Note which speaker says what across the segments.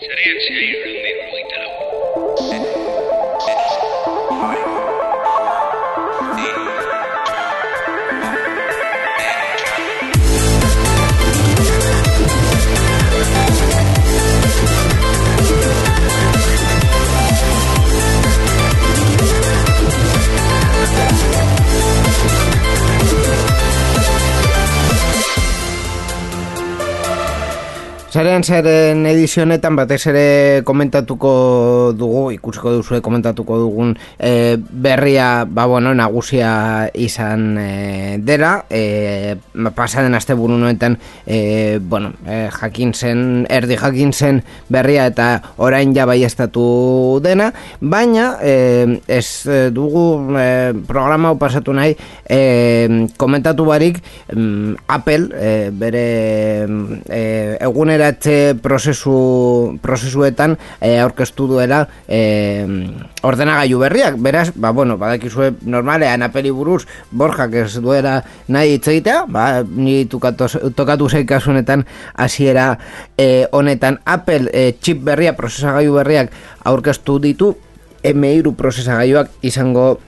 Speaker 1: Zarean zehar irurun berrogeita lau.
Speaker 2: Zarean zaren edizionetan batez ere komentatuko dugu, ikusiko duzu komentatuko dugun e, berria, ba bueno, nagusia izan e, dela, e, pasaden aste buru noetan, e, bueno, e, jakin zen, erdi jakin zen berria eta orain ja bai estatu dena, baina e, ez dugu e, programa pasatu nahi, e, komentatu barik, mm, Apple, e, bere e, egunera eguneratze prozesu, prozesuetan e, aurkeztu duela e, ordenagailu berriak, beraz, ba, bueno, badakizue normalean apeli buruz borjak ez duela nahi hitz egitea, ba, ni tukatu, tokatu zei kasunetan hasiera e, honetan. Apple e, chip berria, prozesagailu berriak aurkeztu ditu, M2 prozesagailuak izango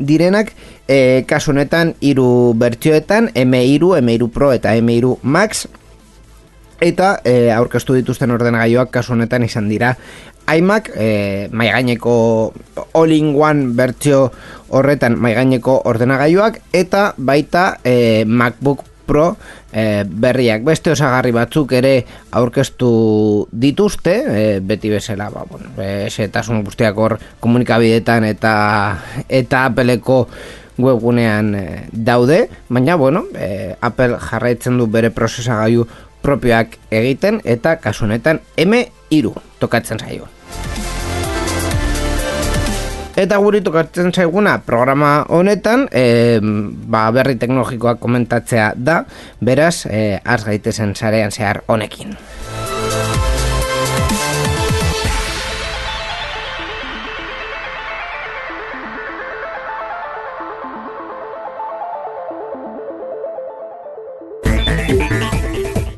Speaker 2: direnak, e, kasu honetan hiru bertsioetan M2, M2 Pro eta M2 Max eta e, aurkeztu dituzten ordenagailuak kasu honetan izan dira. iMac e, maigaineko all-in-one bertsio horretan maigaineko ordenagailuak eta baita e, MacBook Pro e, berriak. Beste osagarri batzuk ere aurkeztu dituzte e, beti bezala ba, bueno, esetasun guztiak hor komunikabidetan eta eta Appleko webgunean daude, baina bueno, e, Apple jarraitzen du bere prozesagailu propioak egiten eta kasu honetan M3 tokatzen zaio. Eta guri tokatzen zaiguna programa honetan e, ba, berri teknologikoak komentatzea da, beraz, e, az gaitezen zarean zehar honekin.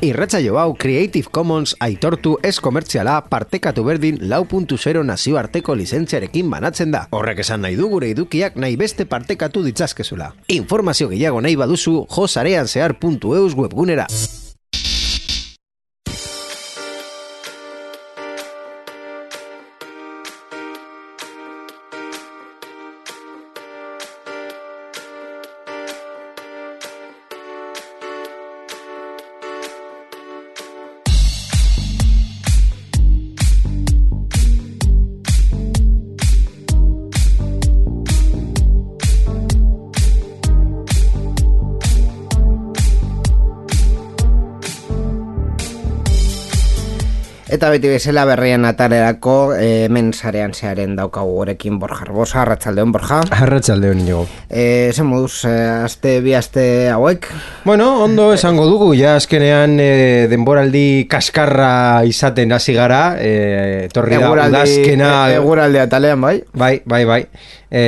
Speaker 3: Irratsaio hau Creative Commons aitortu ez komertziala partekatu berdin lau puntu zero nazioarteko lizentziarekin banatzen da. Horrek esan nahi du gure edukiak nahi beste partekatu ditzazkezula. Informazio gehiago nahi baduzu josareanzear.eus webgunera.
Speaker 2: Eta beti bezala berrian atalerako e, hemen zarean zearen daukagu gorekin Borja Arbosa, Arratxaldeon Borja.
Speaker 4: Arratxaldeon inigo.
Speaker 2: E, zen moduz, e, azte bi azte hauek?
Speaker 4: Bueno, ondo esango dugu, ja azkenean e, denboraldi kaskarra izaten hasi gara, e, torri da udazkena...
Speaker 2: E, eguraldi atalean bai?
Speaker 4: Bai, bai, bai. E,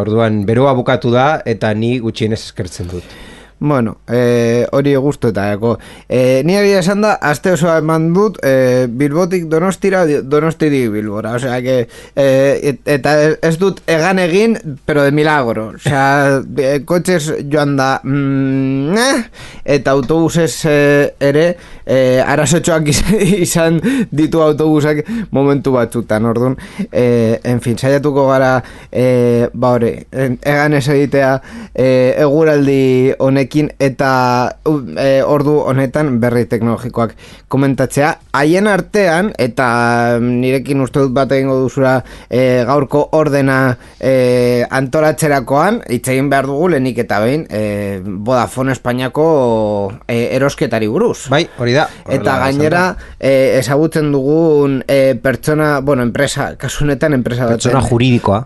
Speaker 4: orduan, beroa bukatu da eta ni gutxienez eskertzen dut.
Speaker 2: Bueno, eh, hori gustu eta eko. Eh, ni egia esan da, azte osoa eman dut, eh, bilbotik donostira, donostirik bilbora. Osea, que, eh, eta ez dut egan egin, pero de milagro. Osea, eh, kotxez joan da, mm, eh, eta autobuses eh, ere, eh, arazotxoak izan ditu autobusak momentu batzutan, orduan. Eh, en fin, saiatuko gara, eh, ba hori, egan ez egitea, eh, eguraldi honek eta e, ordu honetan berri teknologikoak komentatzea. Haien artean, eta nirekin uste dut bat egingo duzura e, gaurko ordena e, antolatzerakoan, itxegin behar dugu lehenik eta behin, e, Vodafone Espainiako e, erosketari buruz.
Speaker 4: Bai, hori da.
Speaker 2: Eta gainera, e, ezagutzen dugun e, pertsona, bueno, enpresa, kasunetan enpresa
Speaker 4: Pertsona juridikoa.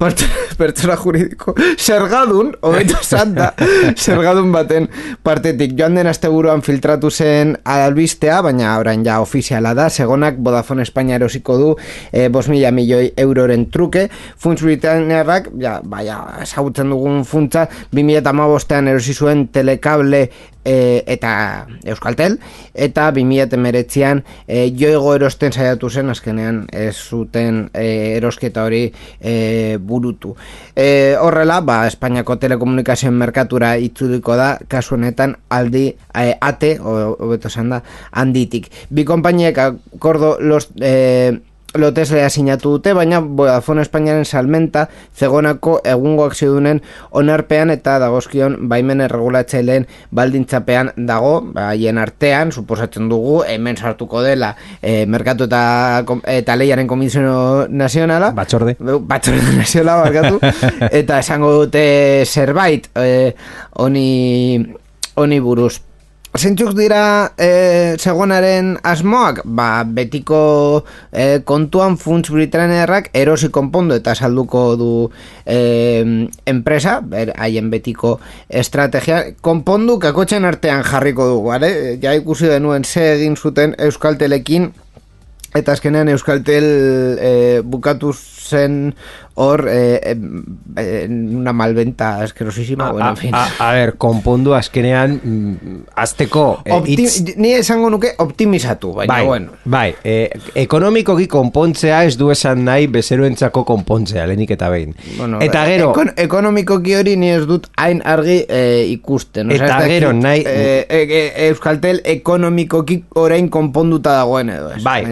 Speaker 2: Pertsona juridiko. Sergadun, hobeto santa, sergadun baten partetik joan den asteburuan filtratu zen albistea, baina orain ja ofiziala da, segonak Vodafone Espainia erosiko du e, bos mila milioi euroren truke, funts britainiarrak, ja, baina, esagutzen dugun funtza, 2008an erosi zuen telekable e, eta Euskaltel eta 2019an e, joigo erosten saiatu zen azkenean ez zuten e, erosketa hori e, burutu. E, horrela, ba, Espainiako telekomunikazioen merkatura itzuliko da kasu honetan aldi e, ate, hobeto da, handitik. Bi konpainiek akordo los... E, loteslea sinatu dute, baina Vodafone Espainiaren salmenta zegonako egungo akziodunen onarpean eta dagozkion baimen erregulatzaileen baldintzapean dago, haien artean, suposatzen dugu, hemen sartuko dela e, merkatu eta, eta leiaren komisio nazionala,
Speaker 4: Batzorde.
Speaker 2: batzorde naziola barkatu. Eta esango dute zerbait eh, honi honi buruz Zeintzuk dira e, segonaren asmoak? Ba, betiko e, kontuan funts britanerrak erosi konpondo eta salduko du e, enpresa, ber, haien betiko estrategia, konpondu kakotxen artean jarriko dugu, bale? Ja ikusi denuen ze egin zuten Euskaltelekin Eta azkenean Euskaltel e, bukatu zen hor e, e, e, una malventa asquerosísima, bueno, en fin.
Speaker 4: A, a, a ver, konpondu azkenean mm, azteko eh,
Speaker 2: Opti
Speaker 4: hitz-
Speaker 2: Ni esango nuke optimizatu, baina
Speaker 4: bai,
Speaker 2: bueno.
Speaker 4: bai eh, ekonomikoki konpontzea ez du esan nahi bezeroentzako konpontzea, lehenik eta behin.
Speaker 2: Bueno,
Speaker 4: eta gero,
Speaker 2: ekon, ekonomikoki hori ni ez dut hain argi e, ikusten.
Speaker 4: Eta
Speaker 2: ez dakit,
Speaker 4: gero nahi-
Speaker 2: E, e, e, Euskaltel ekonomikoki orain konponduta dagoen edo ez.
Speaker 4: Bai,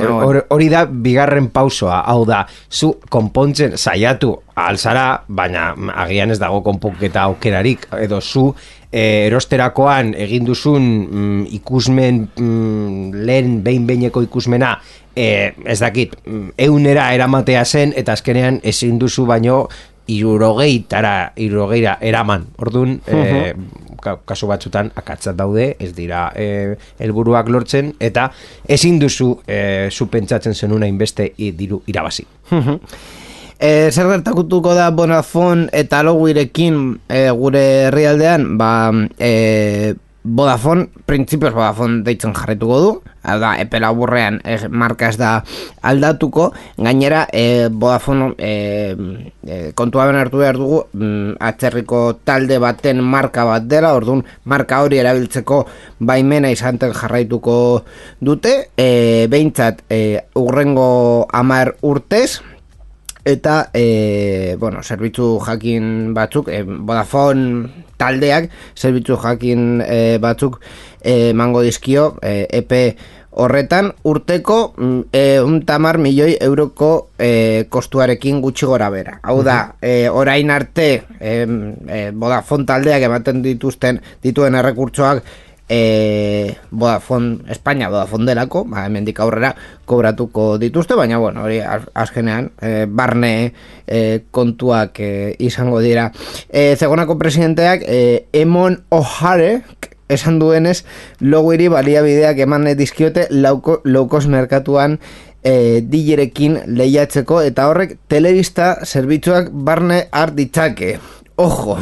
Speaker 4: hori da bigarren pausoa, hau da, zu konpontzen saiatu alzara, baina agian ez dago konponketa aukerarik, edo zu eh, erosterakoan egin duzun mm, ikusmen mm, lehen behin-behineko ikusmena eh, ez dakit, mm, eunera eramatea zen, eta azkenean ezin duzu baino irurogeitara, irurogeira eraman. Orduan, eh, ka- kasu batzutan akatzat daude, ez dira eh, helburuak lortzen, eta ezin duzu eh, zu pentsatzen zenuna inbeste diru irabazi.
Speaker 2: E, zer gertakutuko da Bonafon eta Loguirekin e, gure herrialdean, ba, e, Vodafone, printzipioz Vodafone deitzen jarrituko du, hau da, epe laburrean ez, marka ez da aldatuko, gainera e, Vodafone e, e, kontua ben hartu behar dugu, mm, atzerriko talde baten marka bat dela, orduan marka hori erabiltzeko baimena izanten jarraituko dute, e, behintzat e, urrengo amar urtez, eta e, bueno, zerbitzu jakin batzuk e, Vodafone taldeak zerbitzu jakin e, batzuk e, mango dizkio e, EP horretan urteko mm, e, un tamar milioi euroko e, kostuarekin gutxi gora bera. Hau da, e, orain arte e, e, Vodafone taldeak ematen dituzten dituen errekurtsoak e, Vodafone España, Vodafone delako, ba, hemendik aurrera kobratuko dituzte, baina bueno, hori az- azkenean e, barne e, kontuak e, izango dira. E, zegonako presidenteak e, Emon O'Hare esan duenez logoiri baliabideak eman dizkiote lauko, low-cost merkatuan e, dilerekin lehiatzeko eta horrek telebista zerbitzuak barne har ditzake. Ojo,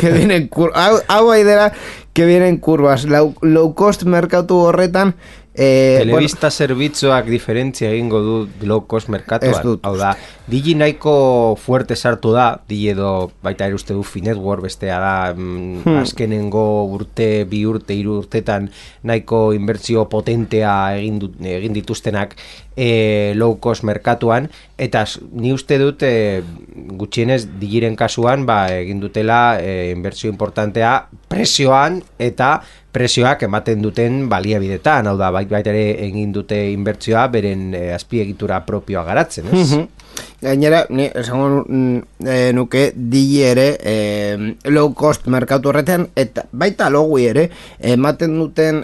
Speaker 2: que vienen kur hau, hau aidera que vienen curvas. Low, low cost merkatu horretan eh,
Speaker 4: Telebista zerbitzuak diferentzia egingo du low cost merkatuan.
Speaker 2: Dut
Speaker 4: Hau da, Digi nahiko fuerte sartu da, Digi edo baita ere uste du Finetwork bestea da, mm,
Speaker 2: Hmm.
Speaker 4: azkenengo urte, bi urte, hiru urtetan nahiko inbertsio potentea egin, dut, egin dituztenak e, low cost merkatuan, eta ni uste dut e, gutxienez digiren kasuan ba, egin dutela e, inbertsio importantea presioan eta prezioak ematen duten baliabidetan, hau da, bait baita ere egin dute inbertsioa beren e, azpiegitura propioa garatzen, ez?
Speaker 2: Mhm. Gainera, ni esango eh, nuke digi ere eh, low cost merkatu horretan eta baita logui ere ematen duten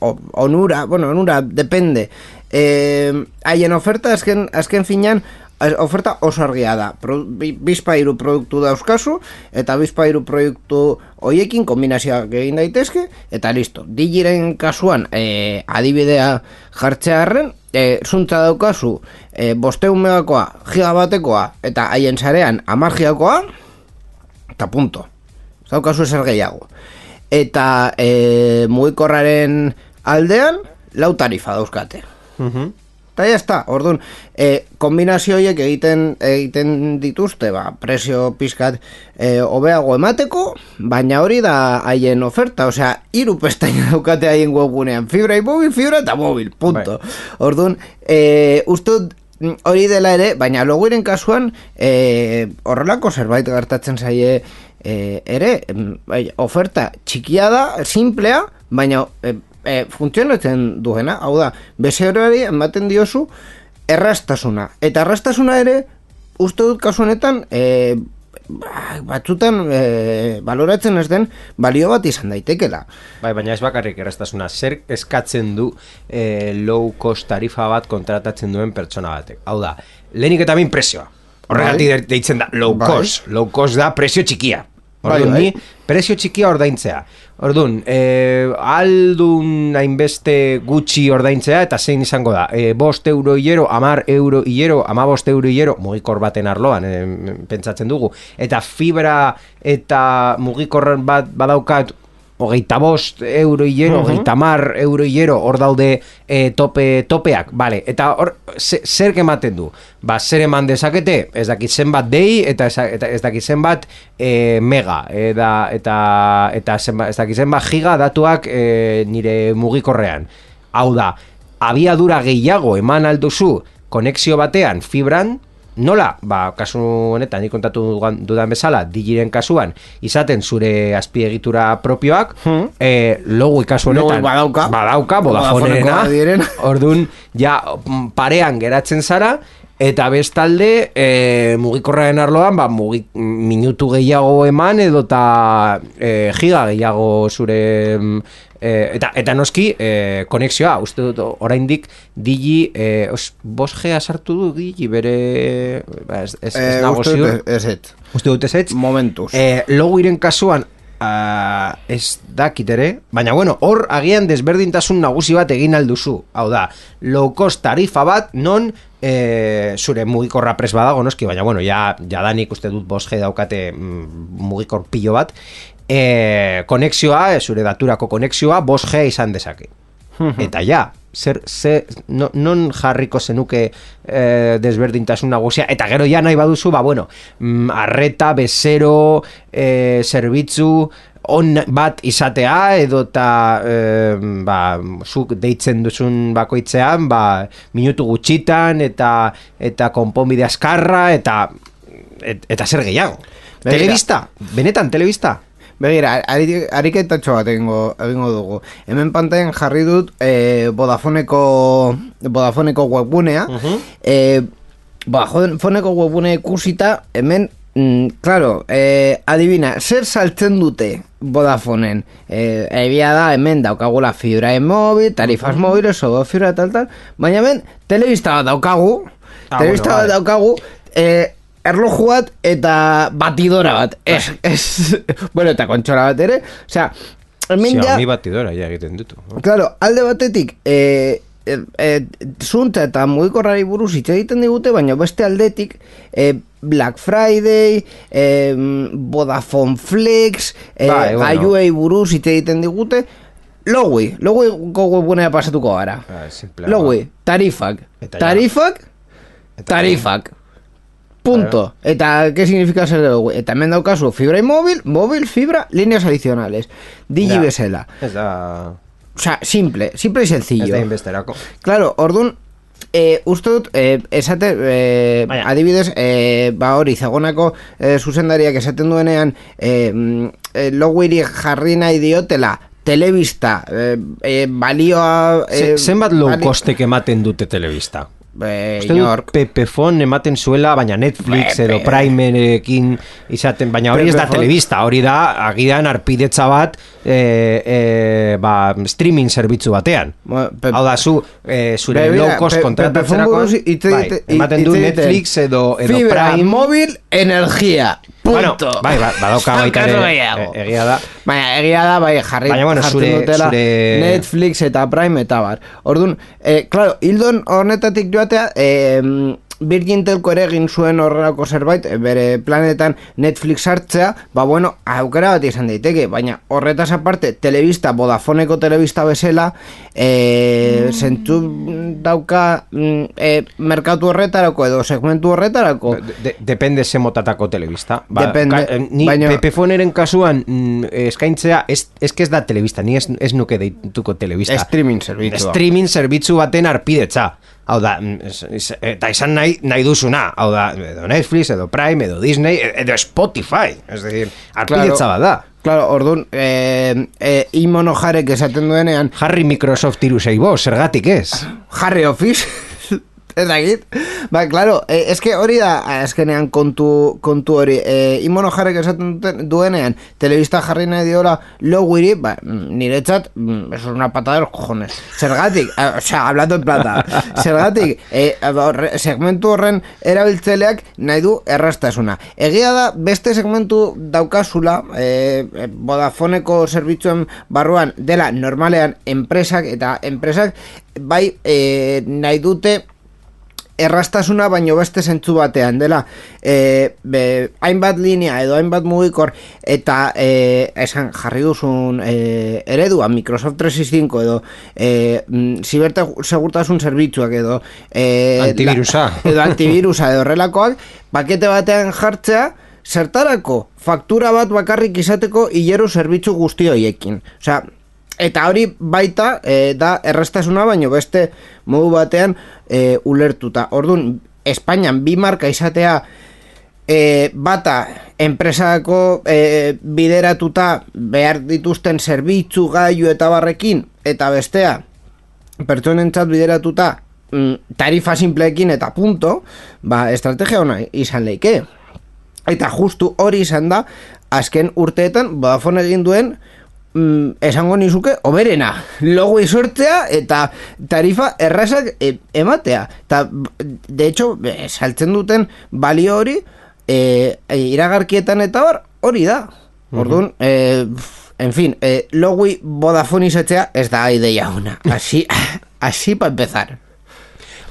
Speaker 2: o- onura, bueno, onura depende. Eh, haien oferta azken, azken finan eh, oferta oso argia da. Pro, bi- bizpa hiru produktu dauzkazu eta bizpa hiru produktu hoiekin kombinazioak egin daitezke eta listo. Digiren kasuan eh, adibidea jartzearren e, zuntza daukazu e, bosteun megakoa, gigabatekoa eta haien sarean amar gigakoa eta punto. Daukazu ezer gehiago. Eta e, mugikorraren aldean lau tarifa dauzkate.
Speaker 4: Mhm.
Speaker 2: Eta ya está, orduan, e, kombinazio horiek egiten egiten dituzte, ba, presio pizkat e, hobeago emateko, baina hori da haien oferta, osea, hiru pestaina daukate haien webgunean, fibra y móvil, fibra eta móvil, punto. Orduan, e, uste hori dela ere, baina loguiren kasuan, e, horrelako zerbait gertatzen zaie e, ere, bai, oferta txikia da, simplea, baina e, e, funtzionatzen duena, hau da, bezeroari ematen diozu errastasuna. Eta errastasuna ere, uste dut kasu honetan, e, ba- batzutan e, baloratzen ez den balio bat izan daitekela.
Speaker 4: Bai, baina ez bakarrik erraztasuna, zer eskatzen du eh, low cost tarifa bat kontratatzen duen pertsona batek. Hau da, lehenik eta bin presioa. Horregatik
Speaker 2: Bai.
Speaker 4: de- deitzen da low
Speaker 2: Bai.
Speaker 4: cost. Low cost da presio txikia.
Speaker 2: Bai,
Speaker 4: Orduan,
Speaker 2: bai.
Speaker 4: ni presio txikia ordaintzea. Orduan, eh, aldun hainbeste gutxi ordaintzea eta zein izango da. Eh, bost euro hilero, amar euro hilero, ama bost euro hilero, mugikor baten arloan, eh, pentsatzen dugu. Eta fibra eta mugikor bat badaukat hogeita bost euro hilero, hogeita mar euro hilero, hor daude e, tope, topeak, bale, eta hor, ze, zer ematen du? Ba, zer eman dezakete, ez dakit zenbat dei, eta ez, eta ez dakit zenbat e, mega, eta, eta, eta zenbat, ez dakit zenbat giga datuak e, nire mugikorrean. Hau da, abiadura gehiago eman alduzu konexio batean fibran, Nola, ba, kasu honetan, nik kontatu dudan bezala, digiren kasuan, izaten zure azpiegitura propioak, hmm. e, logu kasu honetan,
Speaker 2: Logu badauka.
Speaker 4: badauka,
Speaker 2: badiren.
Speaker 4: orduan, ja, mm, parean geratzen zara, eta bestalde, e, mugikorraren arloan, ba, mugi, minutu gehiago eman, edo eta e, giga gehiago zure... mm, E, eta, eta noski, e, konexioa, uste dut oraindik digi, e, os, bos sartu du digi, bere, ba, ez, ez, ez
Speaker 2: Eh,
Speaker 4: nago
Speaker 2: uste
Speaker 4: ziur.
Speaker 2: dut ez ez.
Speaker 4: Uste dut ez ez?
Speaker 2: Momentuz.
Speaker 4: E, loguiren kasuan, uh, ez dakit ere, baina bueno, hor agian desberdintasun nagusi bat egin alduzu. Hau da, low cost tarifa bat non e, zure mugikorra pres badago noski, baina bueno, ja, jadanik uste dut 5G daukate mm, mugikor pilo bat, e, konexioa, e, zure daturako konexioa 5G izan dezake. Eta ja, zer, ze, no, non jarriko zenuke eh, desberdintasun nagusia, eta gero ja nahi baduzu, ba, bueno, mm, arreta, bezero, eh, zerbitzu, on bat izatea, edo eta eh, ba, zuk deitzen duzun bakoitzean, ba, minutu gutxitan, eta eta konponbide askarra, eta et, eta zer gehiago. Telebista, benetan telebista.
Speaker 2: Begira, ari- ariketatxo bat egingo, egingo dugu. Hemen pantailan jarri dut eh, Vodafoneko, Vodafoneko webgunea. eh, Vodafoneko webgunea ikusita, hemen, mm, claro, eh, adivina, zer saltzen dute Vodafonen? Eh, egia da, hemen daukagula fibra mobil, tarifas móviles, sodo fibra, tal, tal, baina hemen, telebista bat daukagu,
Speaker 4: Ah,
Speaker 2: telebista
Speaker 4: bueno,
Speaker 2: bat daukagu, eh, erloju bat eta batidora bat. Ez, ez, bueno, eta kontxora bat ere. Osea, hemen ja,
Speaker 4: Xiaomi batidora ja egiten ditu.
Speaker 2: claro, alde batetik, e, e, e, zuntza eta mugikorrari buruz hitz egiten digute, baina beste aldetik, e, Black Friday, e, Vodafone Flex, e,
Speaker 4: Bai, bueno.
Speaker 2: gaiuei buruz hitz egiten digute, Logui, logui webgunea pasatuko gara.
Speaker 4: Ah,
Speaker 2: Logui, tarifak.
Speaker 4: Eta ja.
Speaker 2: Tarifak,
Speaker 4: Eta
Speaker 2: tarifak. Punto. Eta, ¿qué significa ser logui? Eta hemen daukazu, fibra y móvil, móvil, fibra, líneas adicionales. Digi
Speaker 4: Ja.
Speaker 2: bezala.
Speaker 4: Ez da...
Speaker 2: O sea, simple, simple y
Speaker 4: Ez
Speaker 2: sencillo.
Speaker 4: da inbesterako.
Speaker 2: Claro, orduan, eh, uste dut, eh, esate, eh,
Speaker 4: Baina.
Speaker 2: adibidez, eh, ba hori, zagonako eh, zuzendariak esaten duenean, eh, mm, eh, loguiri jarri nahi diotela, telebista, eh, eh, balioa... Eh,
Speaker 4: zenbat low costek ematen dute telebista? Uste dut
Speaker 2: inork.
Speaker 4: Pepefon ematen zuela, baina Netflix
Speaker 2: Pepe.
Speaker 4: edo Primerekin izaten, baina hori ez da telebista, hori da agian arpidetza bat e, e, ba, streaming zerbitzu batean.
Speaker 2: Pe-
Speaker 4: Hau da, zu, e, zure low cost
Speaker 2: Pe-
Speaker 4: kontratatzerako, bai, ematen du. Netflix edo, edo
Speaker 2: Fibra,
Speaker 4: Prime.
Speaker 2: móvil, energia.
Speaker 4: Bueno,
Speaker 2: Punto.
Speaker 4: bai, ba, badauka baita ere,
Speaker 2: gehiago.
Speaker 4: e- egia da.
Speaker 2: Baina, egia da, bai, jarri,
Speaker 4: Baina, bueno, zure-
Speaker 2: dutela
Speaker 4: zure-
Speaker 2: Netflix eta Prime eta bar. Orduan, eh, claro, hildon honetatik joatea, eh, Virgin Telco ere egin zuen horrelako zerbait, eh, bere planetan Netflix hartzea, ba bueno, aukera bat izan daiteke, baina horretaz aparte, telebista, Vodafoneko telebista bezala, eh, zentzu dauka mm, e, merkatu horretarako edo segmentu horretarako.
Speaker 4: De, de, depende ze motatako telebista. Ba,
Speaker 2: Depende,
Speaker 4: ka- eh, ni
Speaker 2: baina-
Speaker 4: Pepefoneren kasuan mm, eskaintzea, ez, ez que ez da telebista, ni ez, ez nuke deituko telebista.
Speaker 2: Streaming zerbitzua.
Speaker 4: Streaming zerbitzu baten arpidetza. Hau da, mm, es- eta izan nahi, nahi duzuna. Hau da, edo Netflix, edo Prime, edo Disney, edo Spotify. Ez decir, arpidetza bat da.
Speaker 2: Claro, orduan, e, e, imono jarek esaten duenean,
Speaker 4: Harry Microsoft irusei bo, zergatik ez?
Speaker 2: Harry Office, ez dakit. Ba, claro, e, eske hori da, azkenean kontu, kontu hori, e, imono jarek esaten duenean, telebista jarri nahi diola loguiri, ba, mm, niretzat, mm, eso es una patada de los cojones. Zergatik, eh, o sea, hablando en plata, zergatik, e, horre, segmentu horren erabiltzeleak nahi du errastasuna. Egia da, beste segmentu daukazula, e, e, Vodafoneko zerbitzuen barruan dela normalean enpresak eta enpresak bai e, nahi dute errastasuna baino beste zentzu batean dela e, be, hainbat linea edo hainbat mugikor eta e, esan jarri duzun e, eredua Microsoft 365 edo e, mm, ziberte segurtasun zerbitzuak edo e,
Speaker 4: Antibirusa.
Speaker 2: la- edo antibirusa edo horrelakoak pakete batean jartzea zertarako faktura bat bakarrik izateko hilero zerbitzu guzti hoiekin osea Eta hori baita e, da errestasuna baino beste modu batean e, ulertuta. Orduan, Espainian bi marka izatea e, bata enpresako e, bideratuta behar dituzten zerbitzu gaiu eta barrekin eta bestea pertsonentzat bideratuta mm, tarifa simpleekin eta punto, ba, estrategia ona izan leike. Eta justu hori izan da, azken urteetan Vodafone egin duen mm, esango nizuke oberena logo sortzea eta tarifa errazak e, ematea. Eta de hecho saltzen duten balio hori e, e, iragarkietan eta bar hori da. Orduan e, en fin e, logui Vodafone izatzea ez da ideia ona. Así, así pa empezar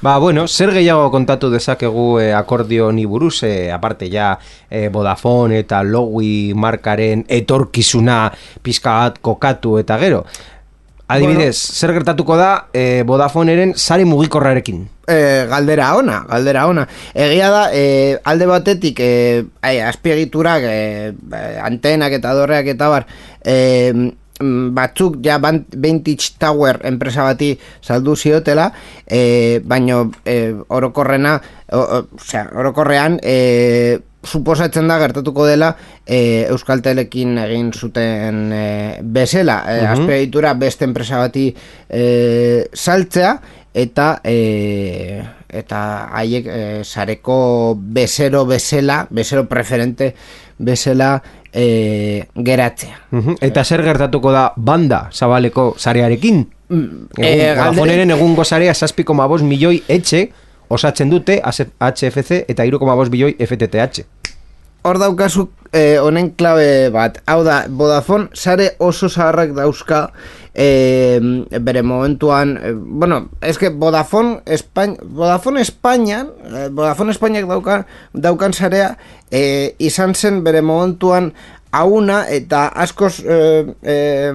Speaker 4: Ba, bueno, zer gehiago kontatu dezakegu eh, akordio ni buruz, eh, aparte ja eh, Vodafone eta Logi markaren etorkizuna pizka bat kokatu eta gero. Adibidez, zer gertatuko da eh, Vodafoneren sare mugikorrarekin?
Speaker 2: e, galdera ona, galdera ona. Egia da, e, alde batetik e, ai, azpiegiturak, e, antenak eta dorreak eta bar, e, batzuk ja Vantage Tower enpresa bati saldu ziotela, e, baino e, orokorrena, o, o, osea, orokorrean, e, suposatzen da gertatuko dela e, Euskaltelekin egin zuten e, bezala, e, azpiegitura beste enpresa bati e, saltzea eta e, eta haiek e, sareko bezero bezala, bezero preferente bezala e, geratzea.
Speaker 4: Eta zer gertatuko da banda zabaleko sarearekin? Egun,
Speaker 2: eh,
Speaker 4: Vodafoneren egungo sarea 7,5 milioi etxe osatzen dute HFC eta 3,5 milioi FTTH.
Speaker 2: Hor daukazu eh, honen klabe bat. Hau da, Vodafone sare oso zaharrak dauzka eh, bere momentuan, eh, bueno, es que Vodafone España, Vodafone Espainian, eh, Vodafone Espainiak daukan, daukan sarea eh, izan zen bere momentuan hauna eta askoz eh, eh,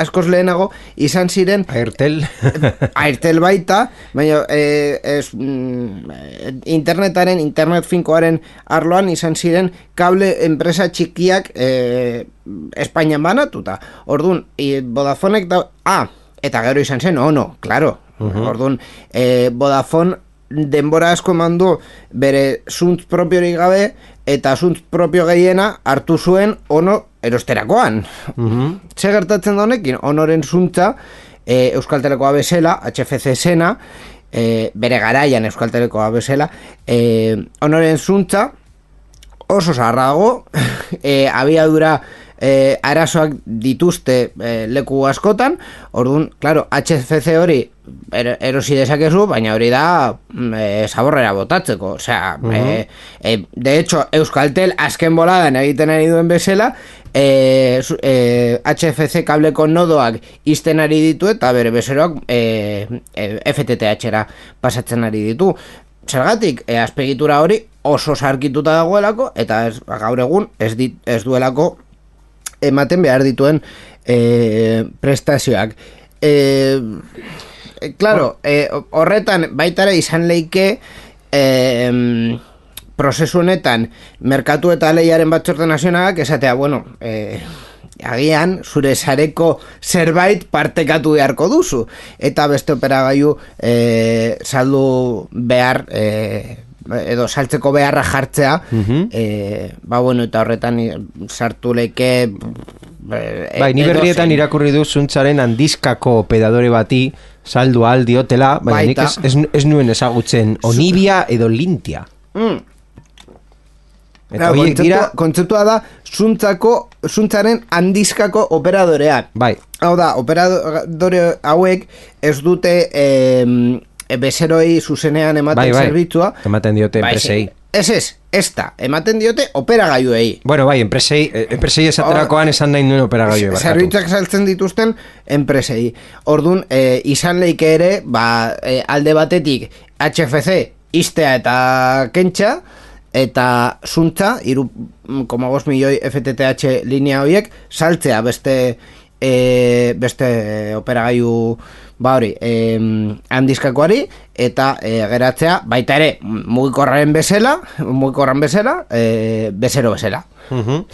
Speaker 2: askoz lehenago izan ziren
Speaker 4: Airtel.
Speaker 2: Airtel baita, baina e, ez, mm, internetaren, internet finkoaren arloan izan ziren kable enpresa txikiak e, Espainian banatuta. Orduan, i, Vodafonek da... Ah, eta gero izan zen, ono, claro. Orduan, e, Vodafone denbora asko eman du bere zuntz propiorik gabe eta zuntz propio gehiena hartu zuen ono erosterakoan. Ze gertatzen da honekin, onoren zuntza e, Euskaltelekoa bezala, HFC zena, e, bere garaian Euskaltelekoa bezala, e, onoren zuntza oso zarrago, e, abiadura e, arazoak dituzte e, leku askotan, orduan, claro, HFC hori erosi dezakezu, baina hori da mm, e, zaborrera botatzeko, osea, e, e, de hecho, Euskaltel azken boladan egiten ari duen bezala, e, e, HFC kableko nodoak izten ari ditu eta bere bezeroak e, e, FTTH-era pasatzen ari ditu. Zergatik, e, azpegitura hori oso sarkituta dagoelako eta ez, gaur egun ez, dit, ez duelako ematen behar dituen e, prestazioak. E, claro, e, horretan baitara izan leike e, em, prozesu honetan merkatu eta lehiaren batzorde nazionalak esatea, bueno, e, agian zure sareko zerbait partekatu beharko duzu eta beste operagailu e, saldu behar e, edo saltzeko beharra jartzea
Speaker 4: Mhm.
Speaker 2: e, ba bueno eta horretan sartu leke e,
Speaker 4: Bai, ni berrietan irakurri du zuntzaren handizkako opedadore bati saldu al diotela, baina nik
Speaker 2: Baita.
Speaker 4: ez, ez, ez nuen ezagutzen onibia edo lintia.
Speaker 2: Mm.
Speaker 4: Eta horiek dira,
Speaker 2: kontzeptua da zuntzako, zuntzaren handizkako operadorea.
Speaker 4: bai,
Speaker 2: Hau da, operadore hauek ez dute em, bezeroi zuzenean ematen
Speaker 4: bai, bai,
Speaker 2: zerbitzua.
Speaker 4: ematen diote
Speaker 2: Bai,
Speaker 4: enpresei.
Speaker 2: Ez ez, ez da, ematen diote operagailuei.
Speaker 4: Bueno, bai, enpresei, eh, enpresei esaterakoan esan nahi nuen operagaioi barkatu.
Speaker 2: Zerbitzak saltzen dituzten enpresei. Ordun e, izan leike ere, ba, e, alde batetik HFC istea eta kentxa, eta zuntza, iru, koma bost milioi FTTH linea horiek, saltzea beste e, beste operagailu ba hori, e, handizkakoari eta e, geratzea baita ere mugikorraren bezala, mugikorran bezala, e, bezero bezala.
Speaker 4: Mhm.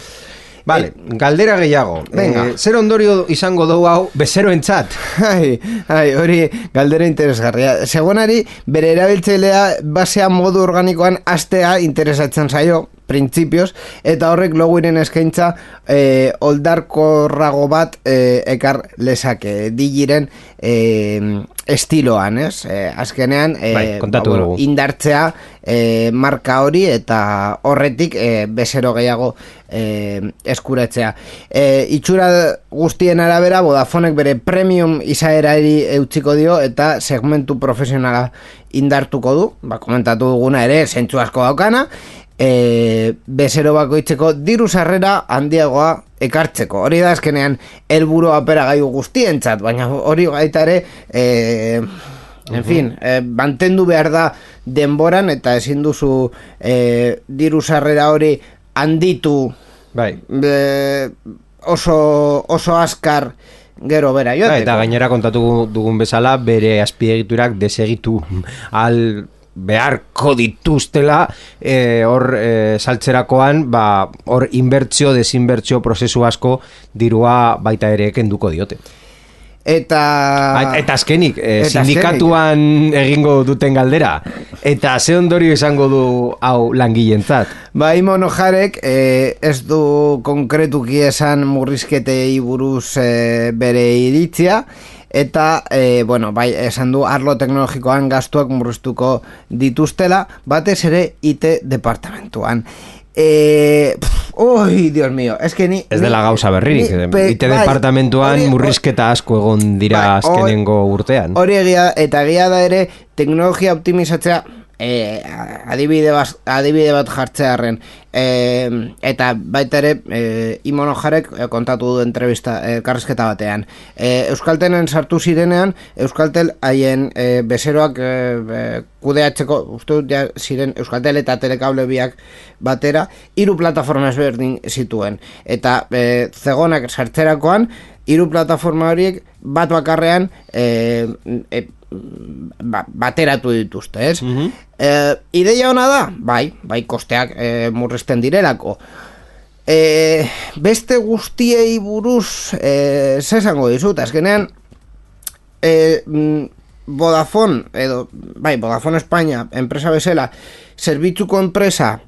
Speaker 4: Vale, galdera gehiago.
Speaker 2: Venga.
Speaker 4: Eh, zer ondorio izango dugu hau bezeroentzat?
Speaker 2: Ai, ai, hori galdera interesgarria. Segonari, bere erabiltzailea basea modu organikoan astea interesatzen zaio, printzipioz, eta horrek loguiren eskaintza eh, oldarkorrago bat eh, ekar lezake, digiren eh, estiloan, ez? Eh, azkenean, eh,
Speaker 4: Bai, kontatu dugu.
Speaker 2: indartzea eh, marka hori eta horretik eh, bezero gehiago eh, eskuratzea. Eh, itxura guztien arabera Vodafonek bere premium izaerari eutziko dio eta segmentu profesionala indartuko du, ba, komentatu duguna ere, zentzu asko daukana, e, bezero bakoitzeko diru sarrera handiagoa ekartzeko. Hori da azkenean helburu aperagailu guztientzat, baina hori baita ere e, En fin, eh, mantendu behar da denboran eta ezin duzu eh, diru sarrera hori handitu
Speaker 4: Bai.
Speaker 2: eh, oso, oso askar gero bera
Speaker 4: Bai,
Speaker 2: joateko.
Speaker 4: eta gainera kontatu dugun bezala bere azpiegiturak desegitu al beharko dituztela eh, hor eh, saltzerakoan ba, hor inbertsio, desinbertsio prozesu asko dirua baita ere kenduko diote.
Speaker 2: Eta...
Speaker 4: Eta azkenik,
Speaker 2: Ah. Eta
Speaker 4: sindikatuan egingo duten galdera. Eta ze ondorio izango du hau langileentzat.
Speaker 2: Ba, Imono Jarek eh, ez du konkretuki esan murrizketei buruz eh, bere iritzia, eta, eh, bueno, bai, esan du arlo teknologikoan gastuak murriztuko dituztela, batez ere IT departamentuan. Eh, oi, Dios mío, es que ni...
Speaker 4: Ez dela gauza berririk. Ite
Speaker 2: bai,
Speaker 4: departamentuan
Speaker 2: hori-
Speaker 4: murrizketa asko egon dira
Speaker 2: Bai,
Speaker 4: azkenengo urtean.
Speaker 2: Hori egia, eta egia da ere teknologia optimizatzea e, adibide, bat, adibide bat jartzearen e, eta baita ere e, Imono Jarek e, kontatu du entrevista e, karrezketa batean. E, Euskaltenen sartu zirenean Euskaltel haien e, bezeroak e, kudeatzeko uste dut ja ziren Euskaltel eta Telekable biak batera hiru plataforma ezberdin zituen. Eta e, zegonak sartzerakoan hiru plataforma horiek bat bakarrean e, e, ba, bateratu dituzte, ez? E, ideia ona da? Bai, bai kosteak e, murrizten direlako. E, beste guztiei buruz e, zesango dizut, azkenean e, Vodafone edo, bai, Vodafone España enpresa bezala, zerbitzuko enpresa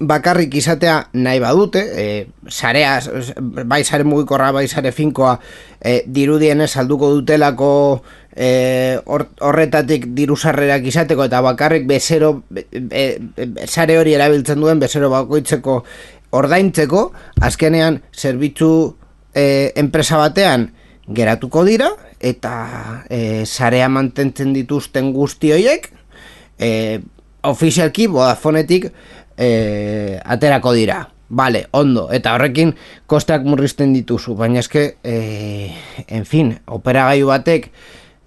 Speaker 2: bakarrik izatea nahi badute, e, sarea, bai sare mugikorra, bai sare finkoa, e, dirudienez salduko dutelako e, hor- horretatik diru sarrerak izateko eta bakarrik bezero, e, e, sare hori erabiltzen duen bezero bakoitzeko ordaintzeko, azkenean zerbitzu e, enpresa batean geratuko dira eta e, sarea mantentzen dituzten guzti horiek e, ofizialki Vodafonetik e, aterako dira. Vale, ondo, eta horrekin kosteak murrizten dituzu, baina eske, e, en fin, operagailu batek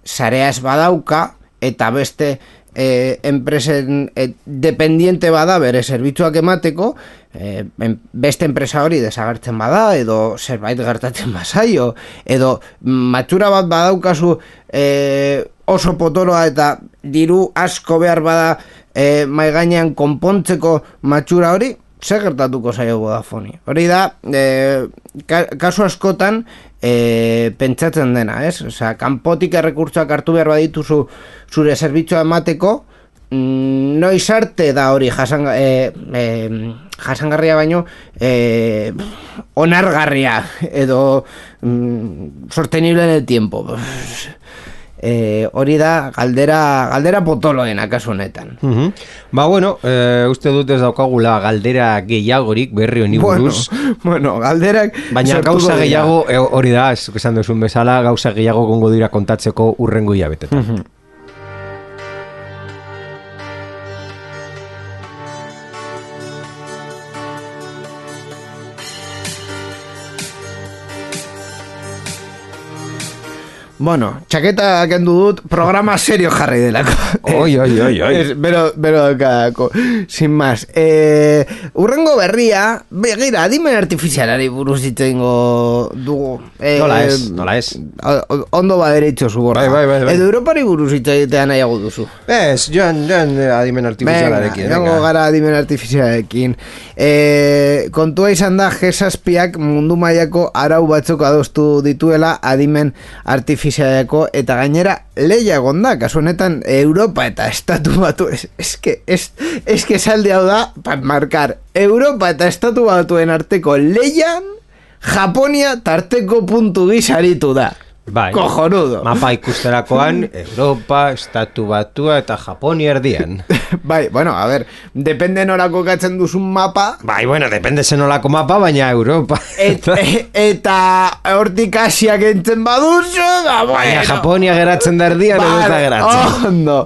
Speaker 2: sarea ez badauka, eta beste e, enpresen e, dependiente bada bere zerbitzuak emateko, e, en, beste enpresa hori desagertzen bada, edo zerbait gertatzen bazaio, edo matxura bat badaukazu e, oso potoloa eta diru asko behar bada e, mai gainean konpontzeko matxura hori, zer gertatuko zaio Vodafone. Hori da, e, ka, kasu askotan e, pentsatzen dena, ez? Osea, kanpotik errekurtsoak hartu behar badituzu zure zerbitzua emateko, mm, noiz arte da hori jasan, e, e, jasangarria baino e, onargarria edo mm, sostenible en el tiempo. E, hori da galdera galdera potoloena kasu honetan.
Speaker 4: Mhm. Ba, bueno, e, uste dut ez daukagula galdera gehiagorik berri honi
Speaker 2: Bueno,
Speaker 4: buruz.
Speaker 2: bueno, galderak
Speaker 4: Baina gauza gehiago, e, hori da, esan duzun bezala, gauza gehiago gongo dira kontatzeko urrengo hilabetetan.
Speaker 2: Bueno, txaketa kendu dut, programa serio jarri delako.
Speaker 4: Oi, oi, oi, oi.
Speaker 2: Bero, bero daukadako, sin más. Eh, urrengo berria, begira, adimen artifizialari buruz hitz egingo dugu. Eh,
Speaker 4: Nola ez, nola ez.
Speaker 2: Ondo baderitxo zu borra.
Speaker 4: Bai, bai, bai, bai.
Speaker 2: Edo Europari buruz hitz egitea nahiago duzu.
Speaker 4: Ez, joan, joan, eh, adimen artifizialarekin.
Speaker 2: Venga, joango gara adimen artifizialarekin. E, kontua izan da G6ak mundu mailako arau batzuk adostu dituela adimen artifizialeko eta gainera leia gonda, kasu honetan Europa eta Estatu batu es, eske, es, eske salde hau da pa markar Europa eta Estatu batuen arteko leian Japonia tarteko puntu gizaritu da
Speaker 4: Bai.
Speaker 2: Cojonudo
Speaker 4: Mapa ikusterakoan, Europa, Estatu Batua eta Japonia erdian.
Speaker 2: Bai, bueno, a ver, depende nora kokatzen duzun mapa
Speaker 4: Bai, bueno, depende zenolako mapa, baina Europa.
Speaker 2: Et, e- eta hortik asiak entzen baduzu, da, bueno.
Speaker 4: Baina Japonia geratzen da erdian, edo ez da
Speaker 2: Vale,
Speaker 4: geratzen.
Speaker 2: Ondo.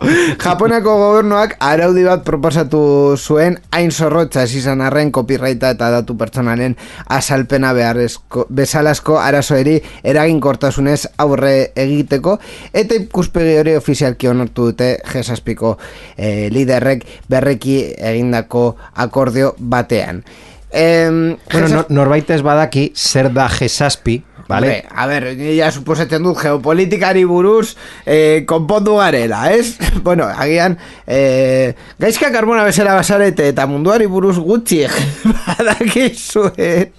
Speaker 2: Japoniako gobernuak araudi bat proposatu zuen hain zorrotza izan arren copyrighta eta datu pertsonalen asalpena beharrezko, bezalasko arazoeri eraginkortasunez aurre egiteko eta ikuspegi hori ofizialki onartu dute G6ko eh, liderrek berreki egindako akordio batean. Em,
Speaker 4: Bueno,
Speaker 2: G6
Speaker 4: no, norbait ez badaki zer da G6, vale?
Speaker 2: A ver, ni ja suposatzen dut geopolitikari buruz eh, konpondu garela, ez? bueno, agian eh, gaizka karbona bezala basarete eta munduari buruz gutxi badakizuen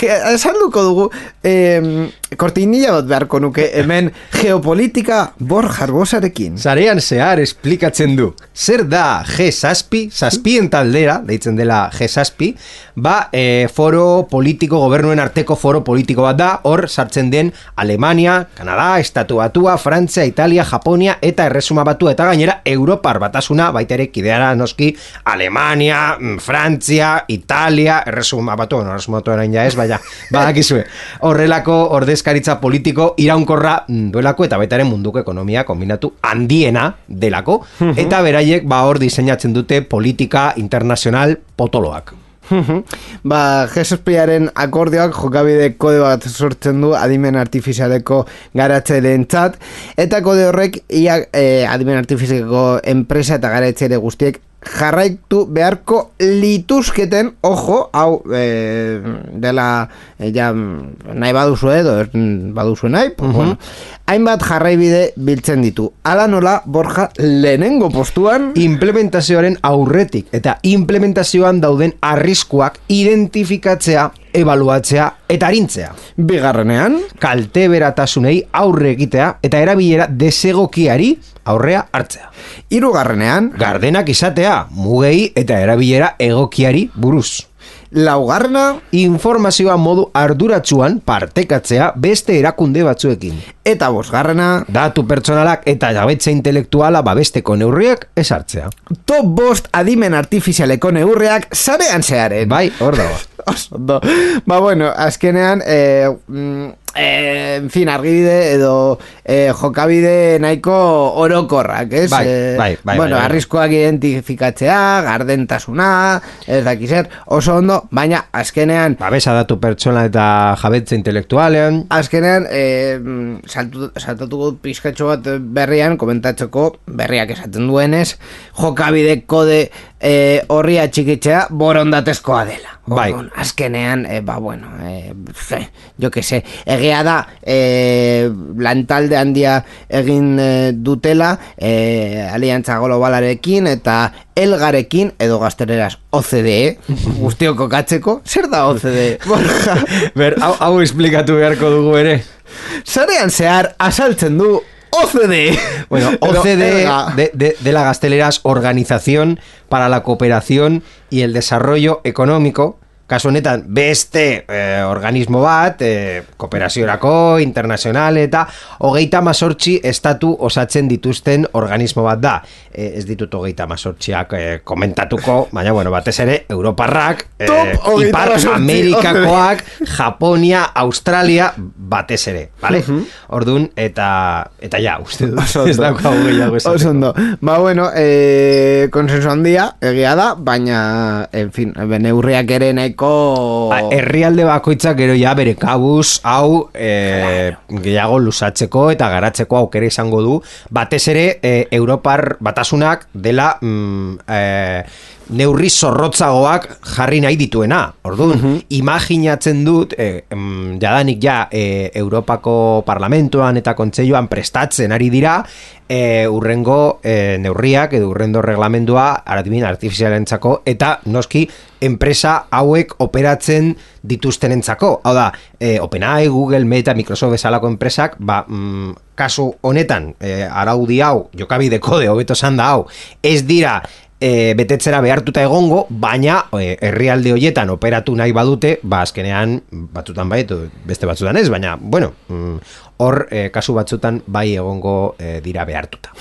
Speaker 2: Ge- esalduko dugu eh, kortinilla bat beharko nuke hemen geopolitika bor jarbosarekin
Speaker 4: Zarean zehar esplikatzen du. Zer da G6, zazpien taldera, deitzen dela G6, ba, e, foro politiko, gobernuen arteko foro politiko bat da, hor sartzen den Alemania, Kanada, Estatu Batua, Frantzia, Italia, Japonia eta Erresuma Batua. Eta gainera Europar batasuna, baita ere kideara noski Alemania, mm, Frantzia, Italia, Erresuma Batua, no, Erresuma Batua orain ja ez, baina, badakizue, horrelako ordezkaritza politiko iraunkorra mm, duelako eta baita ere munduko ekonomia kombinatu handiena delako, eta beraiek ba hor diseinatzen dute politika internazional potoloak.
Speaker 2: ba, G6aren akordioak jokabide kode bat sortzen du adimen artifizialeko garatzearen txat, eta kode horrek ia eh, adimen artifizialeko enpresa eta garatzeare guztiek jarraitu beharko lituzketen, ojo, hau eh, dela eh, ja, nahi baduzu edo ez baduzu nahi, pues, bueno, hainbat jarraibide biltzen ditu. Ala nola, Borja, lehenengo postuan,
Speaker 4: Implementazioaren aurretik eta implementazioan dauden arriskuak identifikatzea, ebaluatzea eta arintzea.
Speaker 2: bigarrenean,
Speaker 4: Kalte beratasunei aurre egitea eta erabilera desegokiari aurrea hartzea.
Speaker 2: hirugarrenean,
Speaker 4: Gardenak izatea, mugei eta erabilera egokiari buruz.
Speaker 2: Laugarrena,
Speaker 4: Informazioa modu arduratsuan partekatzea beste erakunde batzuekin.
Speaker 2: eta bosgarrena,
Speaker 4: Datu pertsonalak eta jabetza intelektuala babesteko neurriak esartzea.
Speaker 2: top bost adimen artifizialeko neurreak sarean zearen.
Speaker 4: Bai, hor dago.
Speaker 2: Oso. Ba bueno, azkenean eh, mm, eh, en fin, argibide edo eh, jokabide nahiko orokorrak, ez?
Speaker 4: Bai,
Speaker 2: Eh,
Speaker 4: bai, bai,
Speaker 2: bueno,
Speaker 4: bai, bai.
Speaker 2: arriskoak identifikatzea, gardentasuna, ez dakizer, oso ondo, baina azkenean
Speaker 4: Babesa datu pertsona eta jabetze intelektualean.
Speaker 2: Azkenean, e, saltu, saltatuko pizkatxo bat berrian, komentatzeko berriak esaten duenez, jokabide kode e, horri atxikitzea borondatezkoa dela.
Speaker 4: Bai.
Speaker 2: Orduan, azkenean, e, ba, bueno, e, ze, jo que se, egia da, e, lantalde handia egin e, dutela, e, aliantza globalarekin eta elgarekin, edo gaztereraz OCDE, guztiok kokatzeko, zer da OCDE? Borja,
Speaker 4: Ber, hau, hau esplikatu beharko dugu ere.
Speaker 2: Zarean zehar asaltzen du OCDE.
Speaker 4: Bueno, OCDE de, de, de la Gasteleras Organización para la Cooperación y el Desarrollo Económico. Kasu honetan, beste eh, organismo bat, eh, kooperaziorako, internazional eta hogeita mazortzi estatu osatzen dituzten organismo bat da. Eh, ez ditut hogeita mazortziak eh, komentatuko, baina bueno, batez ere, Europarrak,
Speaker 2: hogeita
Speaker 4: Ipar Amerikakoak, Japonia, Australia, batez ere, vale? Ordun eta eta ja, uste dut, ez daukagu gehiago esateko.
Speaker 2: Oso ondo. Ba, bueno, eh, konsenso handia, egia da, baina, en fin, neurriak ere nahiko...
Speaker 4: Ba, herrialde bakoitzak gero ja bere kabuz hau e, gehiago lusatzeko eta garatzeko aukera izango du. Batez ere e, Europar batasunak dela mm, e, neurri zorrotzagoak jarri nahi dituena orduan, imaginatzen dut e, em, jadanik ja e, Europako parlamentoan eta kontseiluan prestatzen ari dira e, urrengo e, neurriak edo urrendo reglamendua aratibin artifizialentzako eta noski enpresa hauek operatzen dituztenentzako. Hau da, e, OpenAI, Google, Meta, Microsoft bezalako enpresak, ba, mm, kasu honetan, e, araudi hau, jokabide kode, hobeto esan da hau, ez dira e, betetzera behartuta egongo, baina e, herrialde hoietan operatu nahi badute, ba azkenean batzutan bai, beste batzutan ez, baina, bueno, mm, hor e, kasu batzutan bai egongo e, dira behartuta.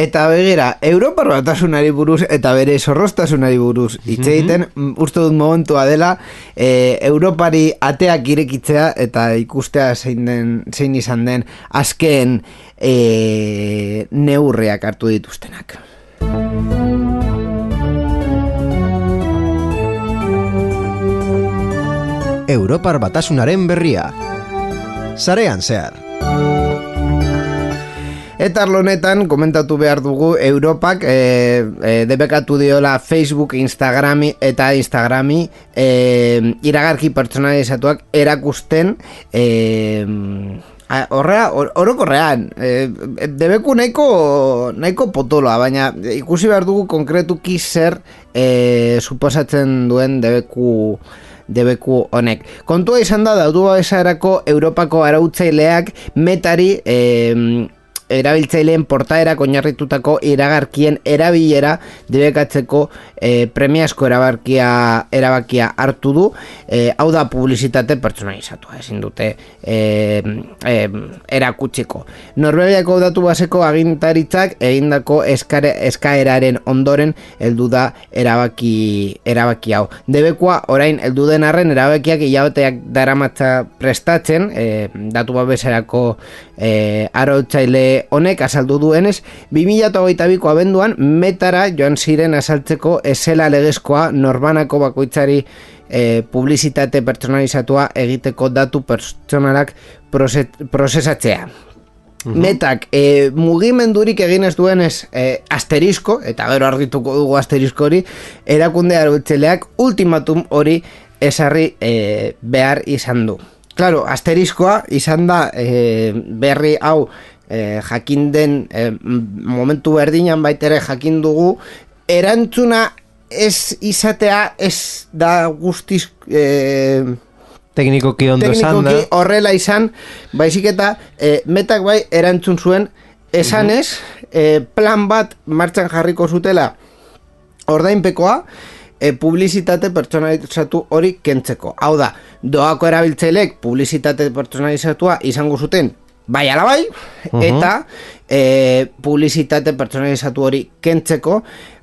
Speaker 2: Eta begira, Europar batasunari buruz eta bere zorroztasunari buruz hitz egiten, mm, uste dut momentua dela e, Europari ateak irekitzea eta ikustea zein, den, zein izan den azken e, neurriak hartu dituztenak.
Speaker 3: Europar batasunaren berria. Zarean zehar.
Speaker 2: Eta honetan, komentatu behar dugu Europak e, e, debekatu diola Facebook, Instagrami eta Instagrami e, iragarki pertsonalizatuak erakusten e, horrea, or- orokorrean e, debeku nahiko nahiko potoloa, baina ikusi behar dugu konkretuki zer e, suposatzen duen debeku debeku honek. Kontua izan da daudu esarako Europako arautzaileak metari e, erabiltzaileen portaerak oinarritutako iragarkien erabilera debekatzeko e, premiazko erabakia erabakia hartu du. E, hau da publizitate pertsonalizatua ezin dute e, e, erakutsiko. Norvegiako datu baseko agintaritzak egindako eskare, eskaeraren ondoren heldu da erabaki erabaki hau. Debekua orain heldu den arren erabakiak hilabeteak daramatza prestatzen e, datu babeserako e, arautzaile honek azaldu duenez 2022ko abenduan metara joan ziren azaltzeko esela legezkoa norbanako bakoitzari e, publizitate pertsonalizatua egiteko datu pertsonalak prozesatzea. Metak e, mugimendurik egin ez duenez e, asterisko, eta gero argituko dugu asterisko hori, erakunde arautzeleak ultimatum hori esarri e, behar izan du. Claro, asteriskoa izan da e, berri hau e, jakin den e, momentu berdinan baitere jakin dugu erantzuna ez izatea ez da guztiz e,
Speaker 4: Teknikoki ondo esan da.
Speaker 2: horrela izan, baizik eta e, metak bai erantzun zuen esanez, e, plan bat martxan jarriko zutela ordainpekoa, e, publizitate pertsonalizatu hori kentzeko. Hau da, doako erabiltzaileek publizitate pertsonalizatua izango zuten bai ala bai, eta e, publizitate pertsonalizatu hori kentzeko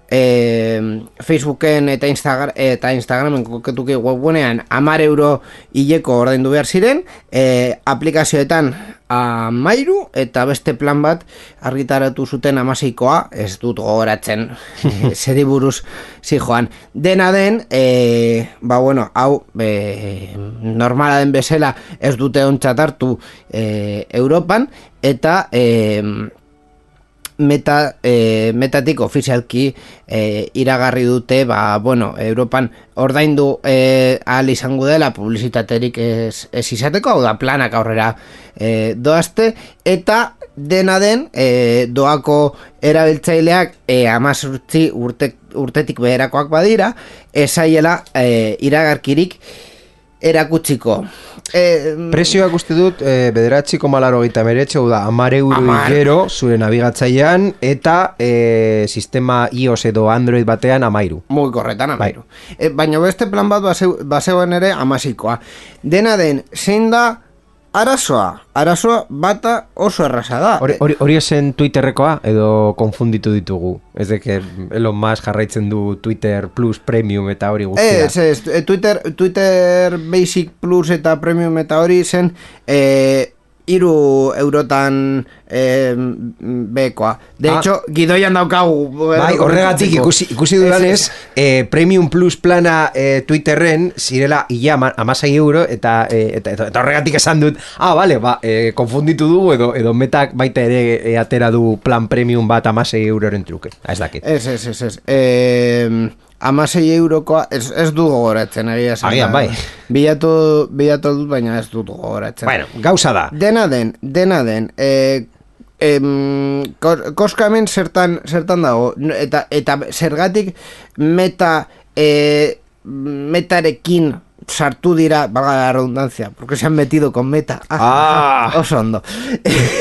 Speaker 2: e, Facebooken eta, Instagram, eta Instagramen koketuki webgunean amar euro hileko ordaindu behar ziren, e, aplikazioetan amairu eta beste plan bat argitaratu zuten amaseikoa, ez dut gogoratzen zeri buruz zijoan. Dena den, e, ba bueno, hau e, normala den bezala ez dute ontzat hartu e, Europan, eta e, meta, e, metatik ofizialki e, iragarri dute, ba, bueno, Europan ordaindu e, ahal izango dela publizitaterik ez, ez izateko, hau da planak aurrera e, doazte, eta dena den e, doako erabiltzaileak e, amazurtzi urte, urtetik beherakoak badira, esaiela e, iragarkirik erakutsiko.
Speaker 4: E, Presioak uste dut, e, bederatzi komalaro gita meretxe, da, amar euro igero zure nabigatzailean, eta e, sistema iOS edo Android batean amairu.
Speaker 2: Muy korretan amairu. Bai. E, baina beste plan bat baseoen ere amasikoa. Dena den, zein da, arazoa, arazoa bata oso erraza da.
Speaker 4: Hori esen Twitterrekoa edo konfunditu ditugu? Ez deke Elon Musk jarraitzen du Twitter Plus Premium eta hori guztia?
Speaker 2: Ez, ez, eh, Twitter, Twitter Basic Plus eta Premium eta hori zen... Eh, iru eurotan eh, bekoa. De ah. hecho, gidoian daukagu.
Speaker 4: Bai, horregatik ikusi, ikusi dudanez, eh, Premium Plus plana eh, Twitterren zirela ia amasai euro eta, eh, eta, eta, eta, horregatik esan dut, ah, vale, ba, eh, konfunditu dugu edo, edo metak baita ere e, atera du plan Premium bat amasai euroren truke. Ah, ez dakit.
Speaker 2: Ez, ez, ez, ez. Eh, amasei eurokoa, ez, ez du gogoratzen, agia zen.
Speaker 4: Agian, bai.
Speaker 2: Bilatu, bilatu dut, baina ez dut gogoratzen.
Speaker 4: Bueno, gauza da.
Speaker 2: Dena den, dena den, e, em, koskamen zertan, zertan dago, eta, eta zergatik meta, e, metarekin sartu dira, valga la redundancia, porque se han metido con meta.
Speaker 4: Ah,
Speaker 2: ah. oso ondo.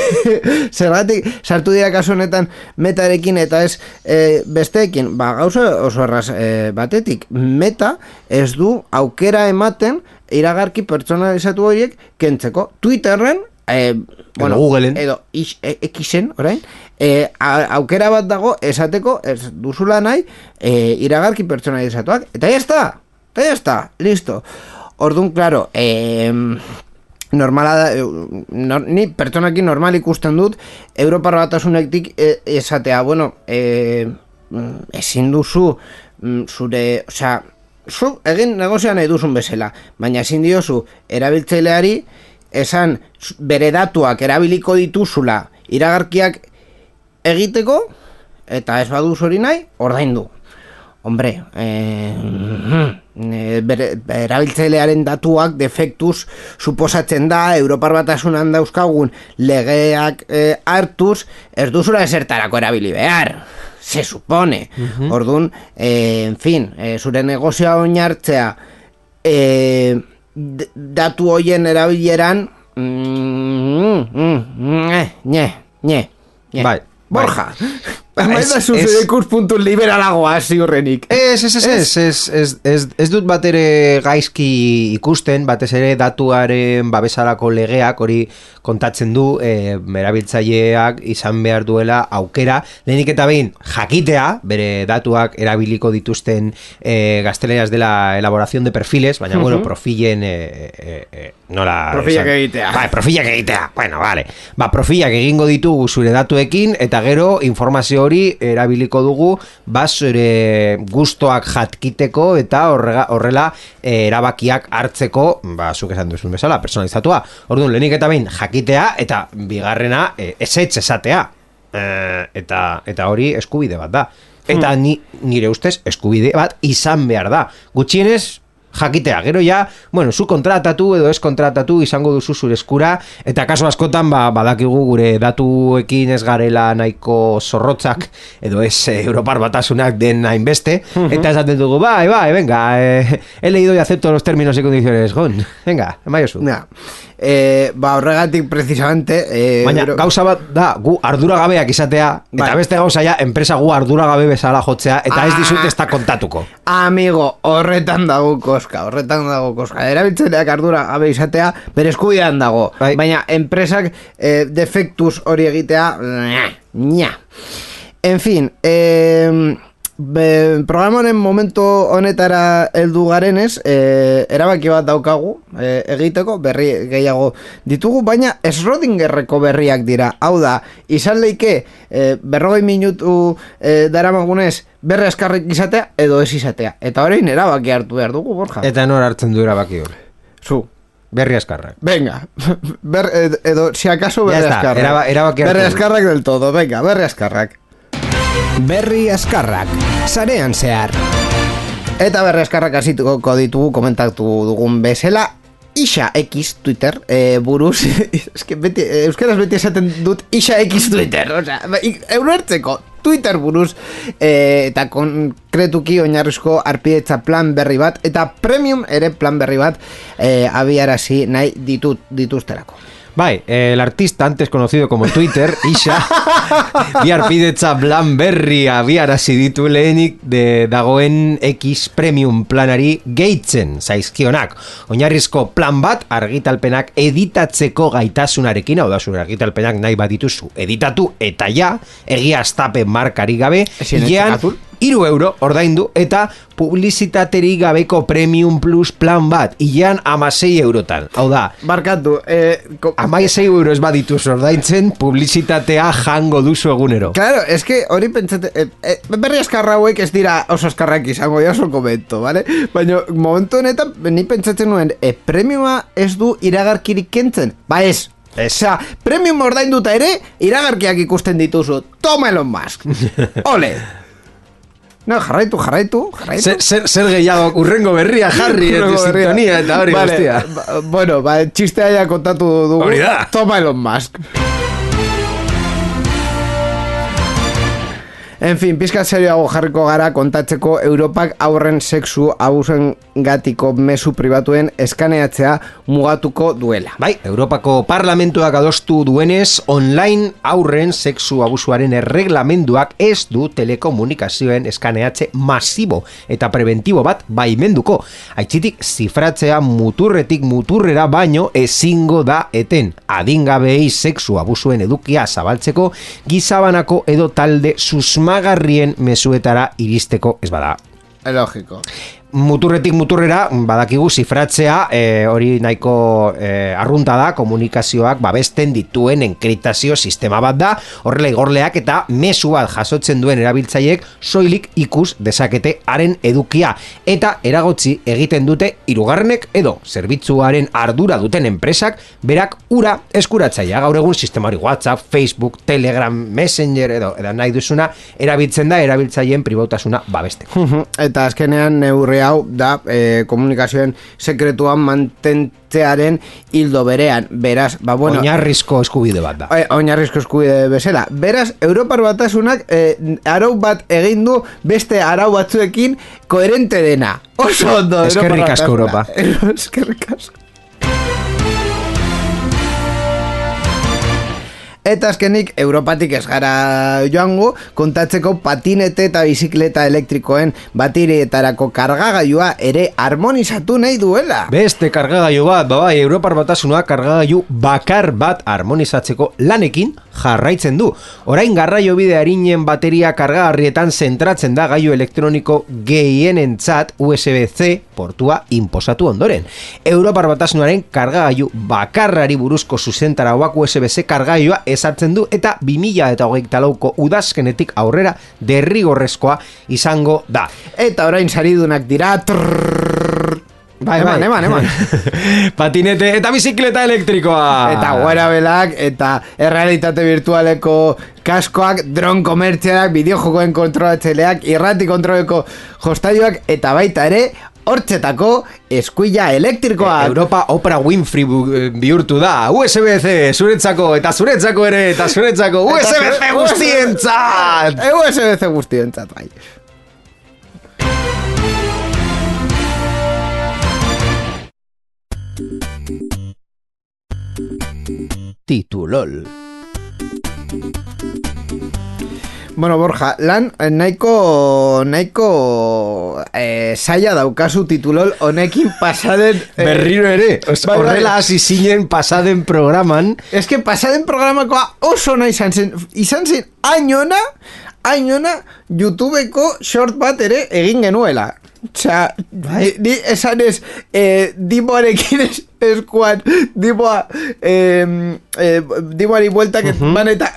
Speaker 2: Zergatik, sartu dira kasu honetan metarekin eta ez e, besteekin, ba, gauza oso erraz e, batetik, meta ez du aukera ematen iragarki pertsonalizatu horiek kentzeko. Twitterren, e,
Speaker 4: bueno, Googleen.
Speaker 2: edo is, e, Xen, orain, e, aukera bat dago esateko ez duzula nahi e, iragarki pertsonalizatuak. Eta ya está! Eta ya está, listo. Orduan, claro, eh, normala da, nor, ni pertsonakin normal ikusten dut, Europar batasunetik eh, esatea, bueno, eh, ezin duzu, mm, zure, osea, zu egin negozioa nahi duzun bezala, baina ezin diozu erabiltzaileari esan bere datuak erabiliko dituzula iragarkiak egiteko, eta ez baduz hori nahi, ordaindu hombre, eh, erabiltzailearen datuak defektuz suposatzen da, Europar batasunan dauzkagun legeak eh, hartuz, ez duzura esertarako erabili behar. Se supone. Uh Orduan, eh, en fin, eh, zure negozioa oinartzea eh, datu hoien erabileran mm, mm, mm, nye, nye, nye.
Speaker 4: Bai.
Speaker 2: Borja. Ez da zuzede ikuspuntu liberalagoa ziurrenik.
Speaker 4: Ez, ez, ez, ez, ez, ez, ez, ez dut bat ere gaizki ikusten, batez ere datuaren babesalako legeak hori kontatzen du, e, merabiltzaileak izan behar duela aukera, lehenik eta behin jakitea, bere datuak erabiliko dituzten e, gazteleras de la elaboración de perfiles, baina, uh -huh. bueno, profilen e, e, e, nola...
Speaker 2: Profilak egitea.
Speaker 4: Ba, profilak egitea, bueno, vale. Ba, profilak egingo ditugu zure datuekin, eta gero informazio hori erabiliko dugu bas ere gustoak jatkiteko eta horrega, horrela e, erabakiak hartzeko ba zuk esan duzun bezala personalizatua. Orduan lenik eta behin jakitea eta bigarrena e, esetz esatea. E, eta eta hori eskubide bat da. Eta hmm. ni, nire ustez eskubide bat izan behar da. Gutxienez jakitea. Gero ja, bueno, zu kontratatu edo ez kontratatu izango duzu zure eskura eta kaso askotan ba, badakigu gure datuekin ez garela nahiko zorrotzak edo ez eh, Europar batasunak den hainbeste eta esaten dugu, bai, bai, venga, eh, he leído y acepto los términos y condiciones, gon, venga, emaiozu.
Speaker 2: Ja e, ba horregatik precisamente
Speaker 4: e, baina bero... gauza bat da gu ardura gabeak izatea eta bai. beste gauza ja enpresa gu ardura gabe bezala jotzea eta ah, ez dizut ez da kontatuko.
Speaker 2: Amigo horretan dago koska horretan dago koska. Erabiltzeleak ardura gabe izatea bere eskubidean dago. Bai. baina enpresak e, defektuz hori egitea nya en fin eh, be, programa honen momentu honetara heldu garenez, e, erabaki bat daukagu e, egiteko, berri gehiago ditugu, baina Schrodingerreko berriak dira. Hau da, izan leike e, berrogei minutu e, daramagunez berre eskarrik izatea edo ez izatea. Eta orain erabaki hartu behar dugu, Borja.
Speaker 4: Eta nor hartzen du erabaki hori.
Speaker 2: Zu.
Speaker 4: Berri askarrak.
Speaker 2: Venga, Ber, ed- edo si acaso
Speaker 4: está,
Speaker 2: eskarrak.
Speaker 4: eraba- erabaki du.
Speaker 2: eskarrak del todo, venga, berre eskarrak.
Speaker 3: Berri askarrak, sarean zehar.
Speaker 2: Eta berre eskarrak hasituko ditugu komentatu dugun bezala Isa X Twitter e, buruz eske beti, Euskaraz beti esaten dut Isa X Twitter Osea, ba, eulertzeko Twitter buruz e, Eta konkretuki oinarrizko arpidetza plan berri bat Eta premium ere plan berri bat e, Abiarazi nahi ditut, dituzterako
Speaker 4: Bai, eh, el artista antes conocido como Twitter, Isha, biarpidetza Blan Berri abiarazi ditu lehenik de dagoen X Premium planari gehitzen zaizkionak. Oinarrizko plan bat argitalpenak editatzeko gaitasunarekin, hau da zure argitalpenak nahi bat dituzu editatu eta ja, egia estape markari gabe, hilean. Iru euro ordaindu eta publizitateri gabeko Premium Plus plan bat, hilean amasei eurotan. Hau da,
Speaker 2: Barkatu e, ko,
Speaker 4: Amaizei euro ez badituz ordaintzen, publizitatea jango duzu egunero.
Speaker 2: Claro, es que hori pentsate eh, eh, berri eskarra hauek ez dira oso eskarrak izango, ja oso komento, vale? Baina momentu honetan ni pentsatzen nuen e, premiuma ez du iragarkirik kentzen? Ba ez, Esa, premium ordainduta ere, iragarkiak ikusten dituzu. Toma Elon Musk. Ole. No, jarraitu, jarraitu, jarraitu.
Speaker 4: Zer, zer, zer gehiago urrengo berria jarri eta sintonia eta hori
Speaker 2: Vale,
Speaker 4: guztia.
Speaker 2: ba- Bueno, ba, txistea ja kontatu dugu.
Speaker 4: Hori da.
Speaker 2: Toma Elon Musk. En fin, pizka serioago jarriko gara kontatzeko Europak aurren sexu abusen gatiko mesu pribatuen eskaneatzea mugatuko duela.
Speaker 4: Bai, Europako parlamentuak adostu duenez, online aurren sexu abusuaren erreglamenduak ez du telekomunikazioen eskaneatze masibo eta preventibo bat baimenduko. Aitzitik zifratzea muturretik muturrera baino ezingo da eten. Adingabeei sexu abusuen edukia zabaltzeko gizabanako edo talde susmagarrien mezuetara iristeko ez bada
Speaker 2: Logiko.
Speaker 4: Muturretik muturrera badakigu zifratzea e, hori nahiko e, arrunta da komunikazioak babesten dituen enkriptazio sistema bat da. Horrela igorleak eta mezu bat jasotzen duen erabiltzaileek soilik ikus dezakete haren edukia. Eta eragotzi egiten dute hirugarrenek edo zerbitzuaren ardura duten enpresak berak ura eskuratzailea. Gaur egun sistema hori WhatsApp, Facebook, Telegram, Messenger edo, edo nahi duzuna erabiltzen da erabiltzaileen pribautasuna babesteko.
Speaker 2: Eta azkenean neurri hau da e, komunikazioen sekretuan mantentzearen hildo berean. Beraz, ba bueno...
Speaker 4: Oinarrizko eskubide bat da.
Speaker 2: E, oinarrizko eskubide bezala. Beraz, Europar batasunak e, arau bat egin du beste arau batzuekin koherente dena. Oso ondo,
Speaker 4: Eskerrik asko,
Speaker 2: batasuna. Eskerrik asko. Eta azkenik, Europatik ez gara joango, kontatzeko patinete eta bizikleta elektrikoen batirietarako kargagailua ere harmonizatu nahi duela.
Speaker 4: Beste kargagailu bat, ba bai, Europar batasuna kargagailu bakar bat harmonizatzeko lanekin jarraitzen du. Orain garraio bide harinen bateria kargagarrietan zentratzen da gailu elektroniko gehienentzat USB-C portua inposatu ondoren. Europar batasunaren kargagailu bakarrari buruzko zuzentarauak USB-C kargailua ezartzen du eta 2000 eta hogeita lauko udazkenetik aurrera derrigorrezkoa izango da.
Speaker 2: Eta orain saridunak dira... Trrrr,
Speaker 4: Bai,
Speaker 2: eman,
Speaker 4: bai.
Speaker 2: eman, eman.
Speaker 4: Patinete eta bizikleta elektrikoa.
Speaker 2: Eta wearableak eta errealitate virtualeko kaskoak, dron komertzialak, bideojokoen kontrolatzeleak, irrati kontroleko jostailuak eta baita ere hortzetako eskuila elektrikoa.
Speaker 4: Europa Oprah Winfrey eh, bihurtu da. USB-C zuretzako eta zuretzako ere eta zuretzako USB-C guztientzat.
Speaker 2: E USB-C guztientzat, bai.
Speaker 3: Titulol.
Speaker 2: Bueno, Borja, lan eh, nahiko nahiko eh, saia daukazu titulol honekin pasaden eh,
Speaker 4: Berriro ere. Os-
Speaker 2: bai, bai.
Speaker 4: Horrela hasi zinen pasaden programan.
Speaker 2: Es que pasaden programakoa oso nahi izan zen, izan zen añona, hain ona YouTubeko short bat ere egin genuela. Osea, ni, ni esan ez, eh, dimoarekin es, eskuan, dimoa, eh, eh, dimoari bueltak uh ban eta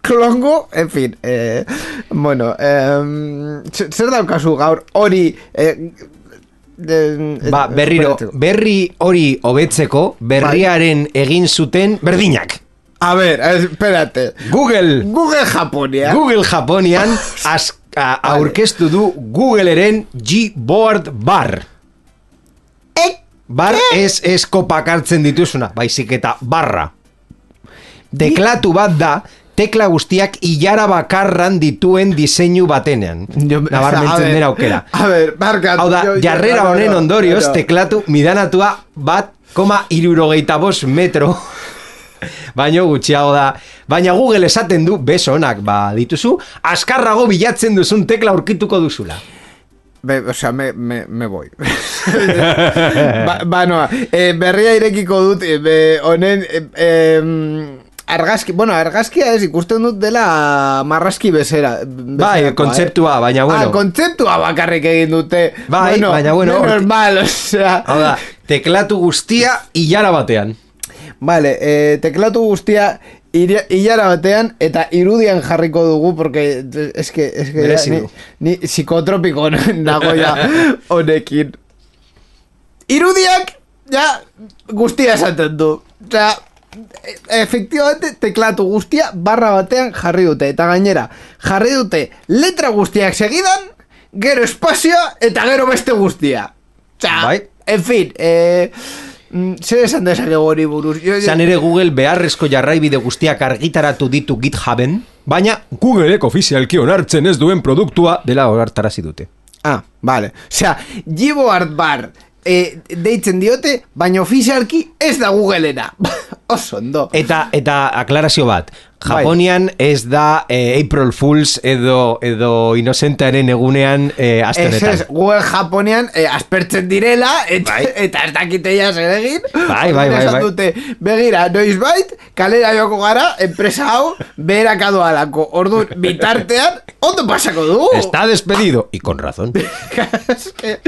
Speaker 2: klongo, en fin, eh, bueno, eh, zer daukazu gaur hori, eh, de-
Speaker 4: Ba,
Speaker 2: eh,
Speaker 4: berriro, berri hori hobetzeko, berriaren egin zuten berdinak.
Speaker 2: A ver, eh, espérate.
Speaker 4: Google,
Speaker 2: Google Japonia.
Speaker 4: Google Japonian az, aurkeztu du Googleren Gboard Bar.
Speaker 2: Eh,
Speaker 4: Bar ez ez kopak hartzen dituzuna, baizik eta barra. Teklatu bat da, tekla guztiak ilara bakarran dituen diseinu batenean. Nabarmentzen den aukera.
Speaker 2: A ver, barkatu.
Speaker 4: Hau da,
Speaker 2: jo-
Speaker 4: jarrera honen ondorioz, teklatu midanatua bat koma irurogeita bost metro. Baina gutxiago da. Baina Google esaten du, beso onak ba dituzu, askarrago bilatzen duzun tekla aurkituko duzula.
Speaker 2: Be, o sea, me, me, me voy. ba, ba, noa, eh, berria irekiko dut, eh, be, honen, eh, em, argazki, bueno, argazkia ez ikusten dut dela marraski bezera.
Speaker 4: Bai,
Speaker 2: bezerakoa,
Speaker 4: kontzeptua, baina bueno.
Speaker 2: Ah, kontzeptua bakarrik egin dute.
Speaker 4: Bai, baina bueno, horti-
Speaker 2: mal, o sea.
Speaker 4: Hau da, teklatu guztia ilara batean.
Speaker 2: Vale, eh, teklatu guztia hilara batean eta irudian jarriko dugu porque es que, es que
Speaker 4: Merezi
Speaker 2: ni, ni psikotropiko nago ja honekin. Irudiak ja guztia esaten du. Osea, e- efectivamente teklatu guztia barra batean jarri dute eta gainera jarri dute letra guztiak segidan gero espazioa eta gero beste guztia. Osea,
Speaker 4: Bai.
Speaker 2: en fin, eh, zer esan dezakegu hori buruz. Jo, jo-
Speaker 4: Zan ere Google beharrezko jarraibide guztiak argitaratu ditu GitHuben, baina Googleek ofizialki onartzen ez duen produktua dela horartarazi dute.
Speaker 2: Ah, vale. Osea, Gboard Bar eh, deitzen diote, baina ofizialki ez da Googlera. Oso ondo.
Speaker 4: Eta eta aklarazio bat. Japonian ez da eh, April Fools edo edo inocentaren egunean eh, aste
Speaker 2: Ez ez,
Speaker 4: honetan.
Speaker 2: Google Japonian eh, aspertzen direla eta,
Speaker 4: Bai.
Speaker 2: eta ez dakite ja zer egin.
Speaker 4: Bai, bai, bai, bai.
Speaker 2: dute, begira, noiz bait, kalera joko gara, enpresa hau, beheraka doalako. Orduan, bitartean, ondo pasako du.
Speaker 4: Está despedido y con razón.
Speaker 2: Es que,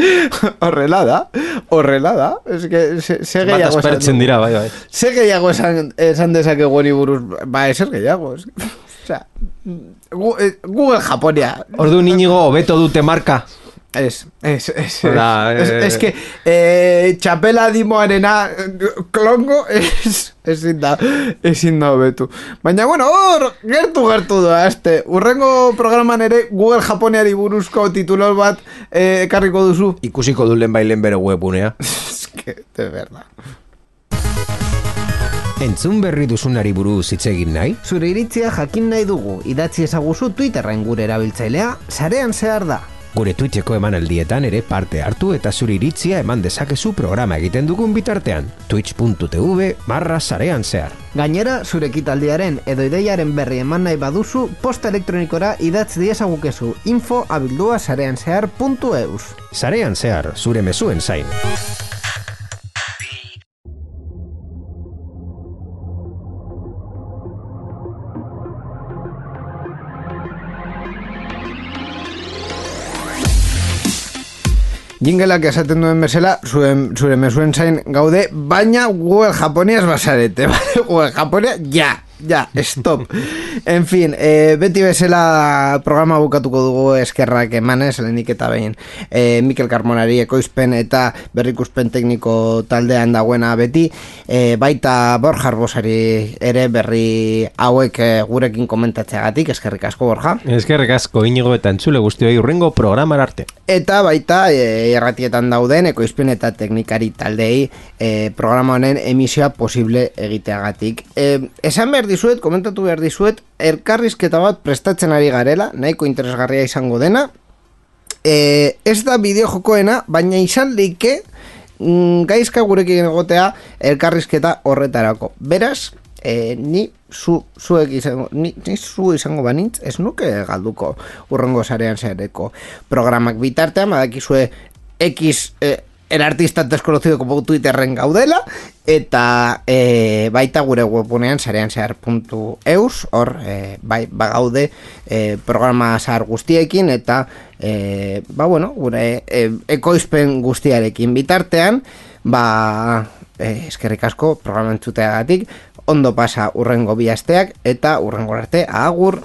Speaker 2: horrela da, horrela da. Ez que, se, se
Speaker 4: Bat
Speaker 2: gehiago esan
Speaker 4: aspertzen
Speaker 2: dugu.
Speaker 4: dira, bai, bai.
Speaker 2: Ze gehiago esan, esan dezakegu honi buruz, ba, eser gehiago. Osea, Gu- eh, Google Japonia.
Speaker 4: Ordu inigo hobeto dute marka.
Speaker 2: Ez, ez, ez,
Speaker 4: Hola,
Speaker 2: ez,
Speaker 4: eh.
Speaker 2: ez que eh, txapela dimoarena eh, klongo ez, ezin da, ezin da hobetu. Baina, bueno, hor, gertu gertu da, este, urrengo programan ere Google Japoniari buruzko titulol bat eh, ekarriko duzu.
Speaker 4: Ikusiko du lehen bailen bere webunea.
Speaker 2: Es que, de verdad.
Speaker 3: Entzun berri duzunari buruz hitz egin nahi?
Speaker 2: Zure iritzia jakin nahi dugu, idatzi ezaguzu Twitterren gure erabiltzailea, sarean zehar da.
Speaker 3: Gure Twitcheko emanaldietan ere parte hartu eta zure iritzia eman dezakezu programa egiten dugun bitartean. twitch.tv barra sarean zehar.
Speaker 2: Gainera, zure ekitaldiaren edo ideiaren berri eman nahi baduzu, posta elektronikora idatz diezagukezu info abildua sarean zehar.eus.
Speaker 3: Sarean zehar, zure mezuen zain.
Speaker 2: Jingelak esaten duen bezala, zuen, zure mesuen zain gaude, baina Google Japoniaz basarete, bale? Google Japonia, ja, ja, stop. En fin, e, beti bezala programa bukatuko dugu eskerrak emanez, lehenik eta behin e, Mikel Carmonari ekoizpen eta berrikuspen tekniko taldean dagoena beti, e, baita Borja Arbosari ere berri hauek e, gurekin komentatzeagatik, eskerrik asko Borja.
Speaker 4: Eskerrik asko inigo eta entzule guztioi urrengo programar arte.
Speaker 2: Eta baita e, erratietan dauden ekoizpen eta teknikari taldei e, programa honen emisioa posible egiteagatik. E, esan behar dizuet, komentatu behar dizuet, elkarrizketa bat prestatzen ari garela, nahiko interesgarria izango dena. E, ez da bideo jokoena, baina izan leike mm, gaizka gurekin egotea elkarrizketa horretarako. Beraz, e, ni zu, zuek izango, ni, ni zu izango banintz, ez nuke galduko urrengo sarean zehareko programak bitartean, badakizue X, eh, el artista desconocido como Twitterren gaudela, eta e, baita gure webunean sarean zehar.eus, hor, e, bai, bagaude e, programa zahar guztiekin, eta, e, ba, bueno, gure e, ekoizpen guztiarekin bitartean, ba, e, eskerrik asko programa entzuteagatik, ondo pasa urrengo bi asteak, eta urrengo arte, agur!